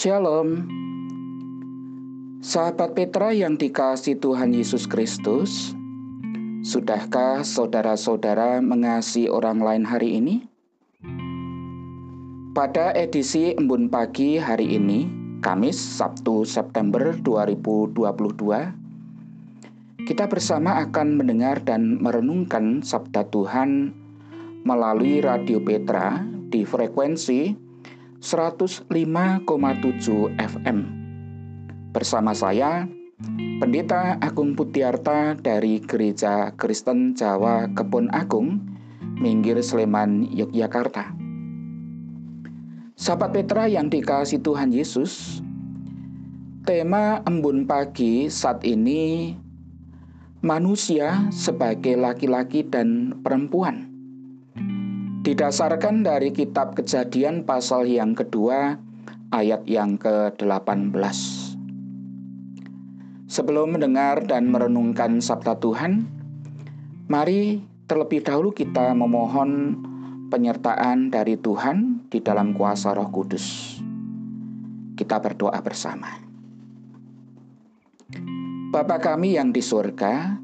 Shalom, sahabat Petra yang dikasih Tuhan Yesus Kristus. Sudahkah saudara-saudara mengasihi orang lain hari ini? Pada edisi Embun Pagi hari ini, Kamis Sabtu September 2022, kita bersama akan mendengar dan merenungkan Sabda Tuhan melalui Radio Petra di frekuensi 105,7 FM. Bersama saya, Pendeta Agung Putiarta dari Gereja Kristen Jawa Kebun Agung, Minggir Sleman, Yogyakarta. Sahabat Petra yang dikasih Tuhan Yesus, tema embun pagi saat ini manusia sebagai laki-laki dan perempuan didasarkan dari kitab Kejadian pasal yang kedua ayat yang ke-18. Sebelum mendengar dan merenungkan sabda Tuhan, mari terlebih dahulu kita memohon penyertaan dari Tuhan di dalam kuasa Roh Kudus. Kita berdoa bersama. Bapa kami yang di surga,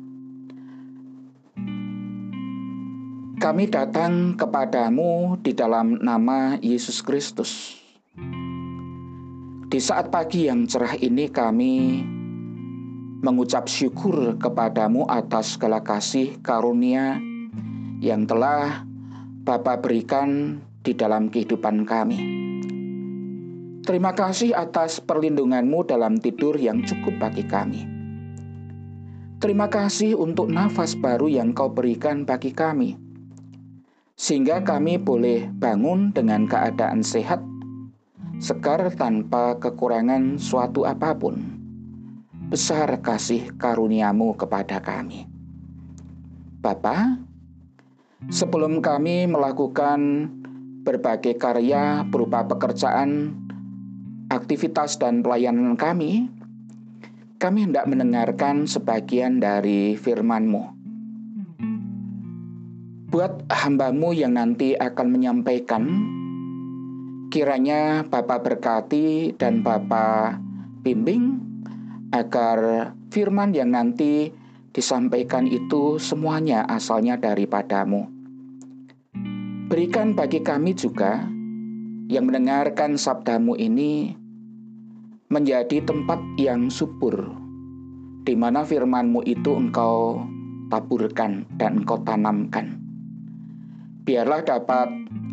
Kami datang kepadamu di dalam nama Yesus Kristus. Di saat pagi yang cerah ini kami mengucap syukur kepadamu atas segala kasih karunia yang telah Bapa berikan di dalam kehidupan kami. Terima kasih atas perlindunganmu dalam tidur yang cukup bagi kami. Terima kasih untuk nafas baru yang kau berikan bagi kami sehingga kami boleh bangun dengan keadaan sehat, segar tanpa kekurangan suatu apa pun. Besar kasih karuniamu kepada kami. Bapa, sebelum kami melakukan berbagai karya berupa pekerjaan, aktivitas dan pelayanan kami, kami hendak mendengarkan sebagian dari firman-Mu buat hambamu yang nanti akan menyampaikan, kiranya Bapak berkati dan Bapak bimbing agar firman yang nanti disampaikan itu semuanya asalnya daripadamu. Berikan bagi kami juga yang mendengarkan sabdamu ini menjadi tempat yang subur, di mana firmanmu itu engkau taburkan dan engkau tanamkan biarlah dapat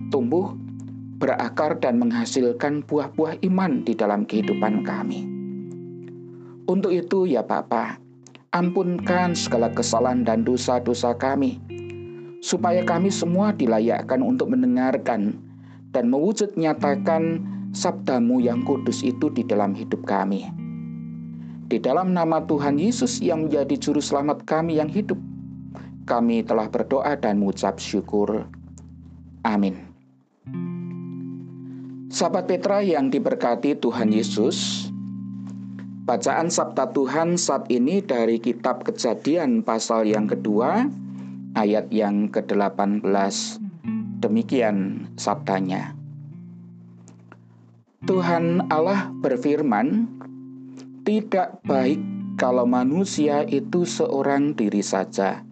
tumbuh, berakar, dan menghasilkan buah-buah iman di dalam kehidupan kami. Untuk itu, ya Bapa, ampunkan segala kesalahan dan dosa-dosa kami, supaya kami semua dilayakkan untuk mendengarkan dan mewujud nyatakan sabdamu yang kudus itu di dalam hidup kami. Di dalam nama Tuhan Yesus yang menjadi juru selamat kami yang hidup, kami telah berdoa dan mengucap syukur. Amin. Sahabat Petra yang diberkati Tuhan Yesus, bacaan Sabda Tuhan saat ini dari kitab Kejadian pasal yang kedua, ayat yang ke-18. Demikian sabdanya. Tuhan Allah berfirman, "Tidak baik kalau manusia itu seorang diri saja."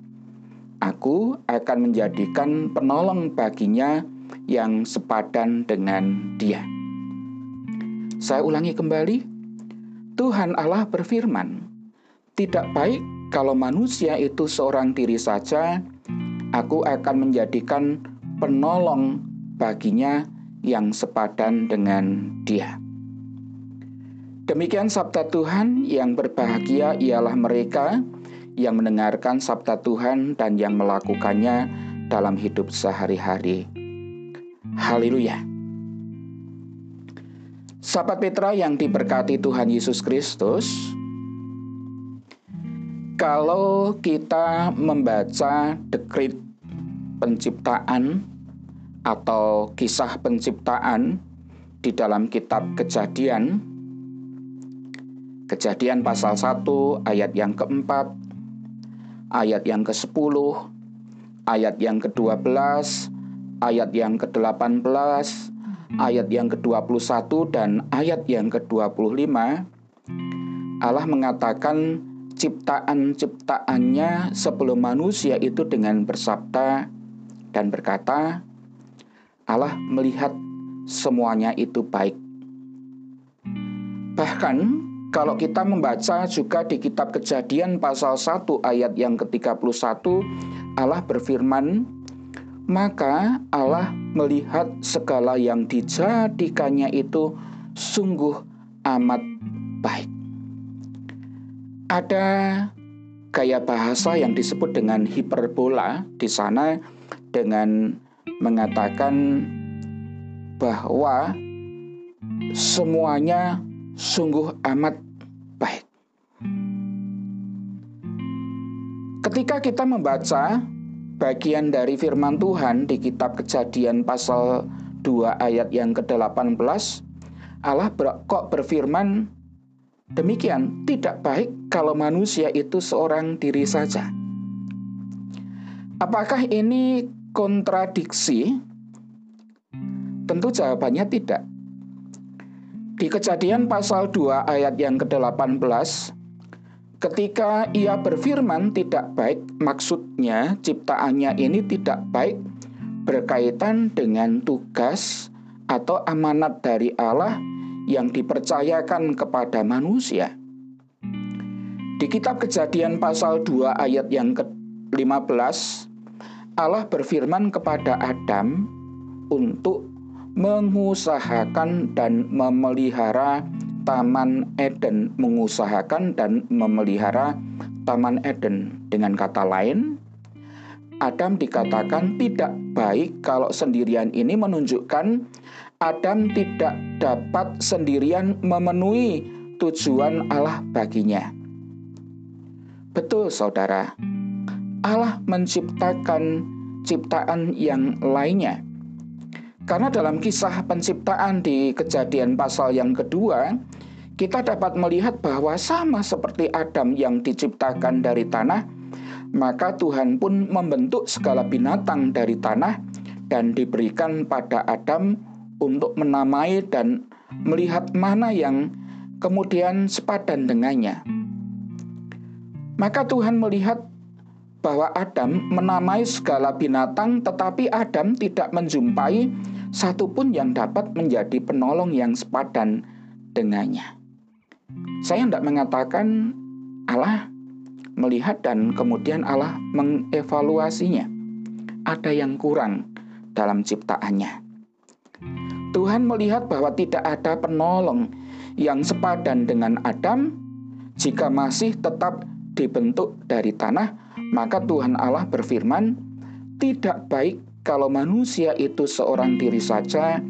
Aku akan menjadikan penolong baginya yang sepadan dengan dia. Saya ulangi kembali, Tuhan Allah berfirman, "Tidak baik kalau manusia itu seorang diri saja, aku akan menjadikan penolong baginya yang sepadan dengan dia." Demikian sabda Tuhan yang berbahagia ialah mereka yang mendengarkan sabda Tuhan dan yang melakukannya dalam hidup sehari-hari. Haleluya. Sahabat Petra yang diberkati Tuhan Yesus Kristus, kalau kita membaca dekrit penciptaan atau kisah penciptaan di dalam kitab Kejadian, Kejadian pasal 1 ayat yang keempat ayat yang ke-10, ayat yang ke-12, ayat yang ke-18, ayat yang ke-21 dan ayat yang ke-25 Allah mengatakan ciptaan-ciptaannya sebelum manusia itu dengan bersabda dan berkata Allah melihat semuanya itu baik. Bahkan kalau kita membaca juga di kitab Kejadian pasal 1 ayat yang ke-31 Allah berfirman maka Allah melihat segala yang dijadikannya itu sungguh amat baik. Ada gaya bahasa yang disebut dengan hiperbola di sana dengan mengatakan bahwa semuanya sungguh amat baik. Ketika kita membaca bagian dari firman Tuhan di kitab Kejadian pasal 2 ayat yang ke-18 Allah ber, kok berfirman demikian tidak baik kalau manusia itu seorang diri saja. Apakah ini kontradiksi? Tentu jawabannya tidak. Di Kejadian pasal 2 ayat yang ke-18 Ketika ia berfirman tidak baik, maksudnya ciptaannya ini tidak baik berkaitan dengan tugas atau amanat dari Allah yang dipercayakan kepada manusia. Di kitab Kejadian pasal 2 ayat yang ke-15, Allah berfirman kepada Adam untuk mengusahakan dan memelihara Taman Eden mengusahakan dan memelihara Taman Eden. Dengan kata lain, Adam dikatakan tidak baik kalau sendirian ini menunjukkan Adam tidak dapat sendirian memenuhi tujuan Allah baginya. Betul, saudara, Allah menciptakan ciptaan yang lainnya karena dalam kisah penciptaan di kejadian pasal yang kedua, kita dapat melihat bahwa sama seperti Adam yang diciptakan dari tanah, maka Tuhan pun membentuk segala binatang dari tanah dan diberikan pada Adam untuk menamai dan melihat mana yang kemudian sepadan dengannya. Maka Tuhan melihat bahwa Adam menamai segala binatang, tetapi Adam tidak menjumpai satupun yang dapat menjadi penolong yang sepadan dengannya. Saya tidak mengatakan Allah melihat dan kemudian Allah mengevaluasinya. Ada yang kurang dalam ciptaannya. Tuhan melihat bahwa tidak ada penolong yang sepadan dengan Adam jika masih tetap dibentuk dari tanah, maka Tuhan Allah berfirman, "Tidak baik kalau manusia itu seorang diri saja,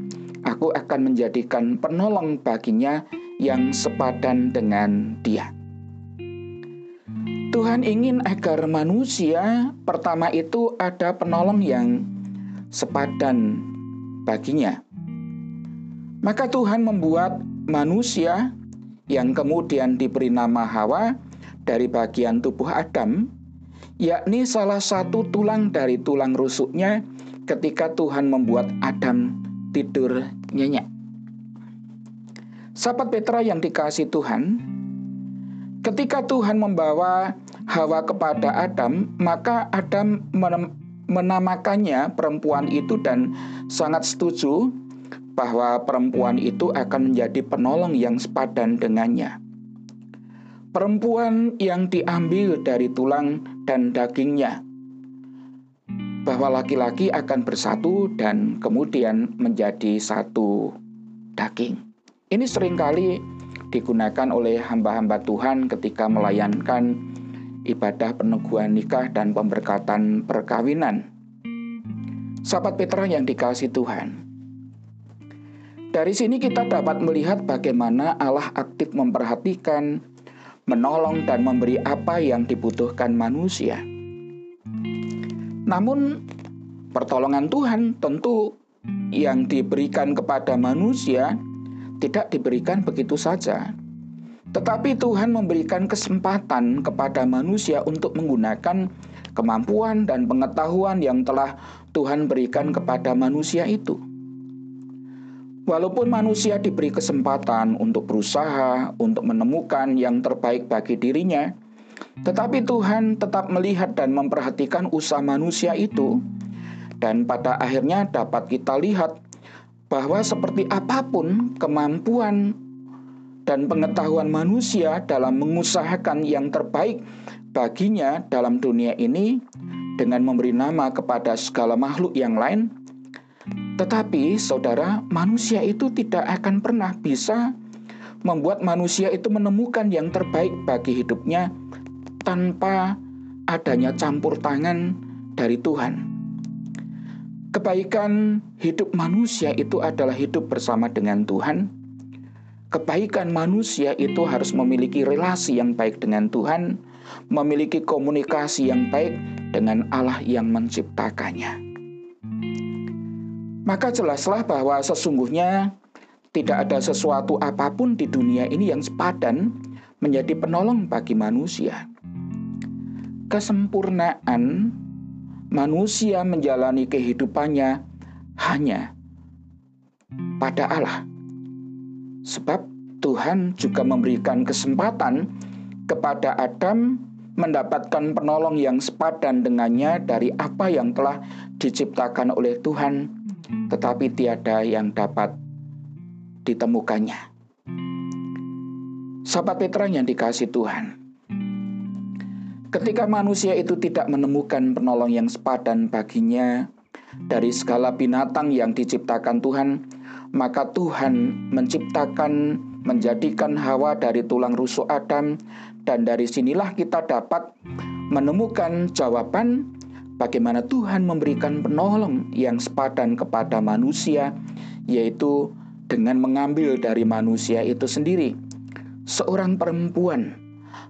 aku akan menjadikan penolong baginya yang sepadan dengan dia." Tuhan ingin agar manusia pertama itu ada penolong yang sepadan baginya. Maka Tuhan membuat manusia yang kemudian diberi nama Hawa dari bagian tubuh Adam, yakni salah satu tulang dari tulang rusuknya ketika Tuhan membuat Adam tidur nyenyak. Sahabat Petra yang dikasih Tuhan, ketika Tuhan membawa Hawa kepada Adam, maka Adam menamakannya perempuan itu dan sangat setuju bahwa perempuan itu akan menjadi penolong yang sepadan dengannya. Perempuan yang diambil dari tulang dan dagingnya, bahwa laki-laki akan bersatu dan kemudian menjadi satu daging. Ini sering kali digunakan oleh hamba-hamba Tuhan ketika melayankan ibadah peneguhan nikah dan pemberkatan perkawinan. Sahabat Petra yang dikasih Tuhan, dari sini kita dapat melihat bagaimana Allah aktif memperhatikan menolong dan memberi apa yang dibutuhkan manusia. Namun, pertolongan Tuhan tentu yang diberikan kepada manusia tidak diberikan begitu saja. Tetapi Tuhan memberikan kesempatan kepada manusia untuk menggunakan kemampuan dan pengetahuan yang telah Tuhan berikan kepada manusia itu. Walaupun manusia diberi kesempatan untuk berusaha untuk menemukan yang terbaik bagi dirinya, tetapi Tuhan tetap melihat dan memperhatikan usaha manusia itu, dan pada akhirnya dapat kita lihat bahwa seperti apa pun kemampuan dan pengetahuan manusia dalam mengusahakan yang terbaik baginya dalam dunia ini dengan memberi nama kepada segala makhluk yang lain, tetapi saudara, manusia itu tidak akan pernah bisa membuat manusia itu menemukan yang terbaik bagi hidupnya tanpa adanya campur tangan dari Tuhan. Kebaikan hidup manusia itu adalah hidup bersama dengan Tuhan. Kebaikan manusia itu harus memiliki relasi yang baik dengan Tuhan, memiliki komunikasi yang baik dengan Allah yang menciptakannya maka jelaslah bahwa sesungguhnya tidak ada sesuatu apa pun di dunia ini yang sepadan menjadi penolong bagi manusia. Kesempurnaan manusia menjalani kehidupannya hanya pada Allah. Sebab Tuhan juga memberikan kesempatan kepada Adam mendapatkan penolong yang sepadan dengannya dari apa yang telah diciptakan oleh Tuhan tetapi tiada yang dapat ditemukannya. Sahabat Petra yang dikasih Tuhan, ketika manusia itu tidak menemukan penolong yang sepadan baginya dari segala binatang yang diciptakan Tuhan, maka Tuhan menciptakan menjadikan Hawa dari tulang rusuk Adam dan dari sinilah kita dapat menemukan jawaban bagaimana Tuhan memberikan penolong yang sepadan kepada manusia, yaitu dengan mengambil dari manusia itu sendiri. Seorang perempuan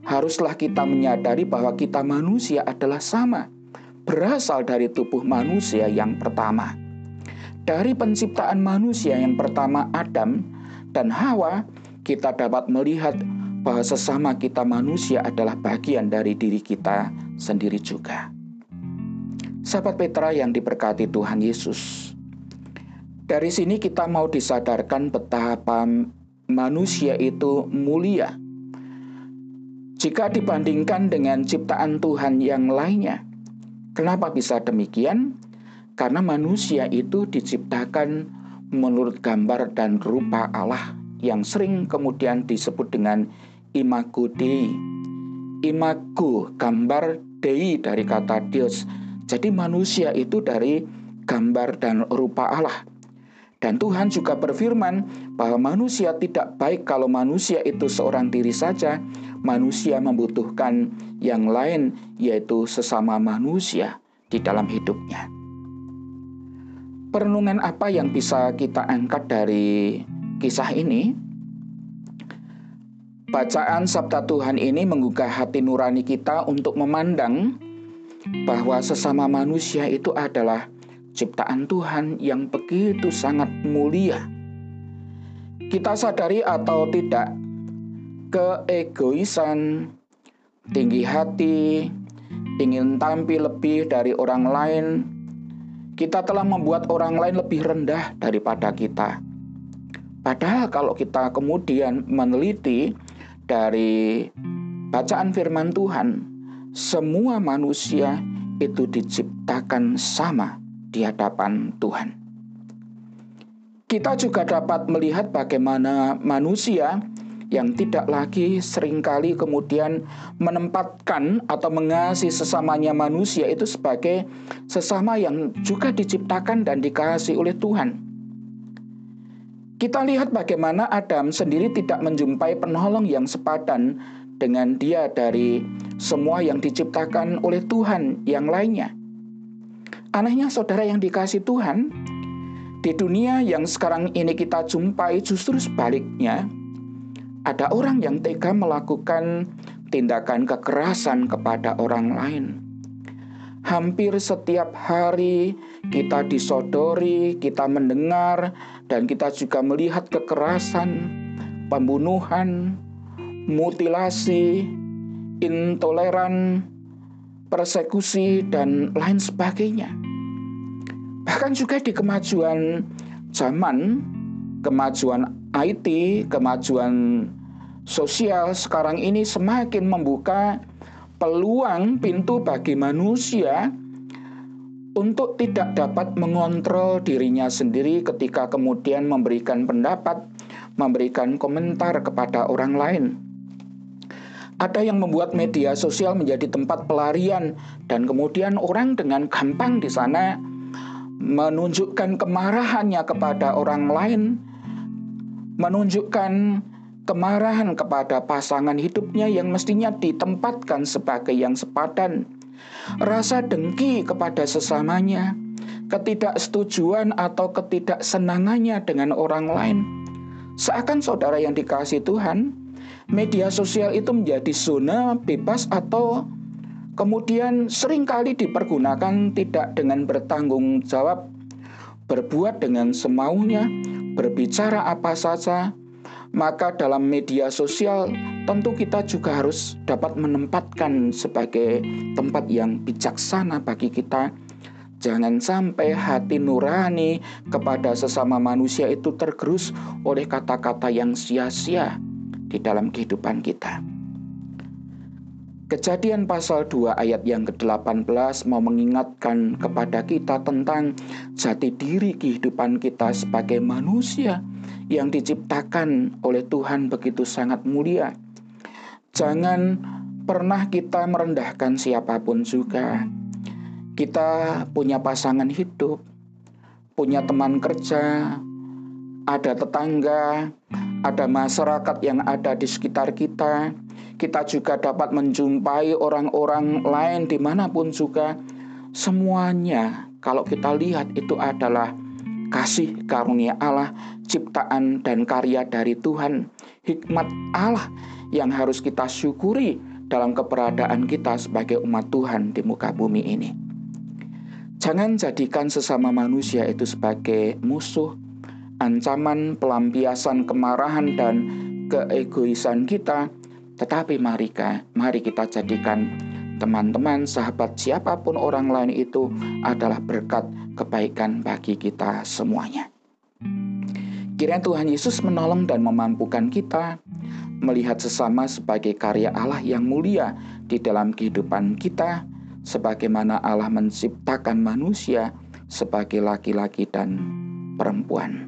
haruslah kita menyadari bahwa kita manusia adalah sama, berasal dari tubuh manusia yang pertama. Dari penciptaan manusia yang pertama Adam dan Hawa, kita dapat melihat bahwa sesama kita manusia adalah bagian dari diri kita sendiri juga. Sahabat Petra yang diberkati Tuhan Yesus. Dari sini kita mau disadarkan betapa manusia itu mulia. Jika dibandingkan dengan ciptaan Tuhan yang lainnya. Kenapa bisa demikian? Karena manusia itu diciptakan menurut gambar dan rupa Allah yang sering kemudian disebut dengan imago Dei. Imago, gambar Dei dari kata Dios jadi manusia itu dari gambar dan rupa Allah. Dan Tuhan juga berfirman bahwa manusia tidak baik kalau manusia itu seorang diri saja. Manusia membutuhkan yang lain, yaitu sesama manusia di dalam hidupnya. Perenungan apa yang bisa kita angkat dari kisah ini? Bacaan Sabda Tuhan ini menggugah hati nurani kita untuk memandang bahwa sesama manusia itu adalah ciptaan Tuhan yang begitu sangat mulia. Kita sadari atau tidak, keegoisan, tinggi hati, ingin tampil lebih dari orang lain, kita telah membuat orang lain lebih rendah daripada kita. Padahal kalau kita kemudian meneliti dari bacaan firman Tuhan, semua manusia itu diciptakan sama di hadapan Tuhan. Kita juga dapat melihat bagaimana manusia yang tidak lagi sering kali kemudian menempatkan atau mengasihi sesamanya manusia itu sebagai sesama yang juga diciptakan dan dikasihi oleh Tuhan. Kita lihat bagaimana Adam sendiri tidak menjumpai penolong yang sepadan dengan dia dari semua yang diciptakan oleh Tuhan yang lainnya. Anehnya saudara yang dikasih Tuhan, di dunia yang sekarang ini kita jumpai justru sebaliknya, ada orang yang tega melakukan tindakan kekerasan kepada orang lain. Hampir setiap hari kita disodori, kita mendengar, dan kita juga melihat kekerasan, pembunuhan, mutilasi, intoleran, persekusi, dan lain sebagainya. Bahkan juga di kemajuan zaman, kemajuan IT, kemajuan sosial sekarang ini semakin membuka peluang pintu bagi manusia untuk tidak dapat mengontrol dirinya sendiri ketika kemudian memberikan pendapat, memberikan komentar kepada orang lain. Ada yang membuat media sosial menjadi tempat pelarian dan kemudian orang dengan gampang di sana menunjukkan kemarahannya kepada orang lain, menunjukkan kemarahan kepada pasangan hidupnya yang mestinya ditempatkan sebagai yang sepadan, rasa dengki kepada sesamanya, ketidaksetujuan atau ketidaksenangannya dengan orang lain. Seakan saudara yang dikasih Tuhan, media sosial itu menjadi zona bebas atau kemudian sering kali dipergunakan tidak dengan bertanggung jawab, berbuat dengan semaunya, berbicara apa saja, maka dalam media sosial tentu kita juga harus dapat menempatkan sebagai tempat yang bijaksana bagi kita. Jangan sampai hati nurani kepada sesama manusia itu tergerus oleh kata-kata yang sia-sia di dalam kehidupan kita. Kejadian pasal 2 ayat yang ke-18 mau mengingatkan kepada kita tentang jati diri kehidupan kita sebagai manusia yang diciptakan oleh Tuhan begitu sangat mulia. Jangan pernah kita merendahkan siapa pun juga. Kita punya pasangan hidup, punya teman kerja, ada tetangga, ada masyarakat yang ada di sekitar kita. Kita juga dapat menjumpai orang-orang lain di mana pun juga. Semuanya, kalau kita lihat, itu adalah kasih karunia Allah, ciptaan dan karya dari Tuhan, hikmat Allah yang harus kita syukuri dalam keberadaan kita sebagai umat Tuhan di muka bumi ini. Jangan jadikan sesama manusia itu sebagai musuh, ancaman, pelampiasan kemarahan dan keegoisan kita, tetapi mari, mari kita jadikan teman-teman, sahabat, siapa pun orang lain itu adalah berkat kebaikan bagi kita semuanya. Kiranya Tuhan Yesus menolong dan memampukan kita melihat sesama sebagai karya Allah yang mulia di dalam kehidupan kita, sebagaimana Allah menciptakan manusia sebagai laki-laki dan perempuan.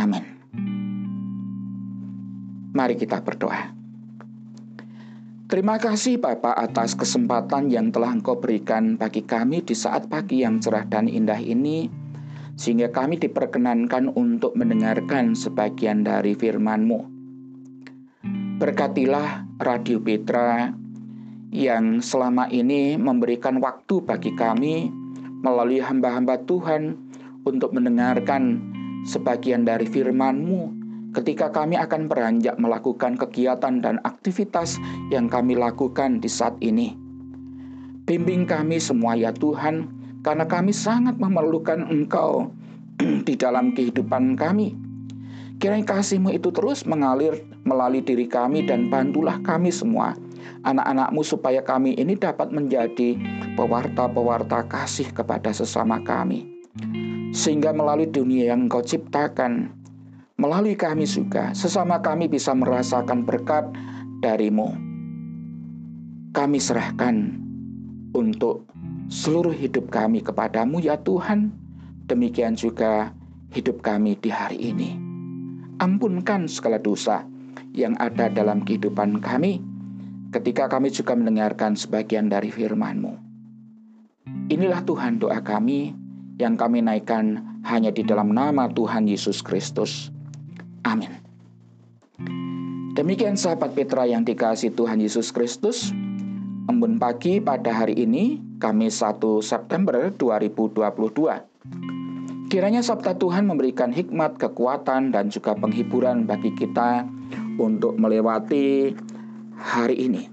Amin. Mari kita berdoa. Terima kasih Bapak atas kesempatan yang telah Engkau berikan bagi kami di saat pagi yang cerah dan indah ini, sehingga kami diperkenankan untuk mendengarkan sebagian dari firman-Mu. Berkatilah Radio Petra yang selama ini memberikan waktu bagi kami melalui hamba-hamba Tuhan untuk mendengarkan sebagian dari firman-Mu ketika kami akan beranjak melakukan kegiatan dan aktivitas yang kami lakukan di saat ini. Bimbing kami semua ya Tuhan, karena kami sangat memerlukan Engkau di dalam kehidupan kami. Kiranya kasih-Mu itu terus mengalir melalui diri kami dan bantulah kami semua, anak-anak-Mu supaya kami ini dapat menjadi pewarta-pewarta kasih kepada sesama kami sehingga melalui dunia yang Engkau ciptakan, melalui kami juga, sesama kami bisa merasakan berkat darimu. Kami serahkan untuk seluruh hidup kami kepadamu ya Tuhan, demikian juga hidup kami di hari ini. Ampunkan segala dosa yang ada dalam kehidupan kami, ketika kami juga mendengarkan sebagian dari firman-Mu. Inilah Tuhan doa kami, yang kami naikkan hanya di dalam nama Tuhan Yesus Kristus. Amin. Demikian sahabat Petra yang dikasih Tuhan Yesus Kristus. Embun pagi pada hari ini, Kamis 1 September 2022. Kiranya sabda Tuhan memberikan hikmat, kekuatan, dan juga penghiburan bagi kita untuk melewati hari ini.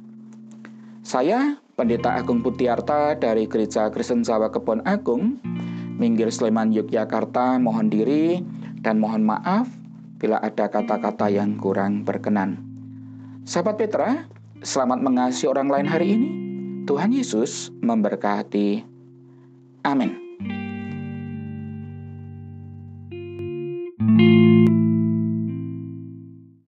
Saya, Pendeta Agung Putiarta dari Gereja Kristen Jawa Kebon Agung, Minggir Sleman Yogyakarta mohon diri dan mohon maaf bila ada kata-kata yang kurang berkenan. Sahabat Petra, selamat mengasihi orang lain hari ini. Tuhan Yesus memberkati. Amin.